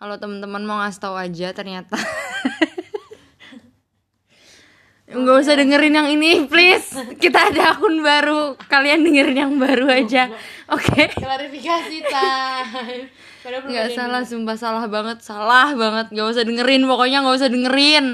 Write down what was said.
Kalau teman-teman mau ngasih tahu aja ternyata. Nggak usah dengerin yang ini, please. Kita ada akun baru. Kalian dengerin yang baru aja. Oke. Klarifikasi time. Nggak salah, sumpah salah banget, salah banget. Nggak usah dengerin, pokoknya nggak usah dengerin.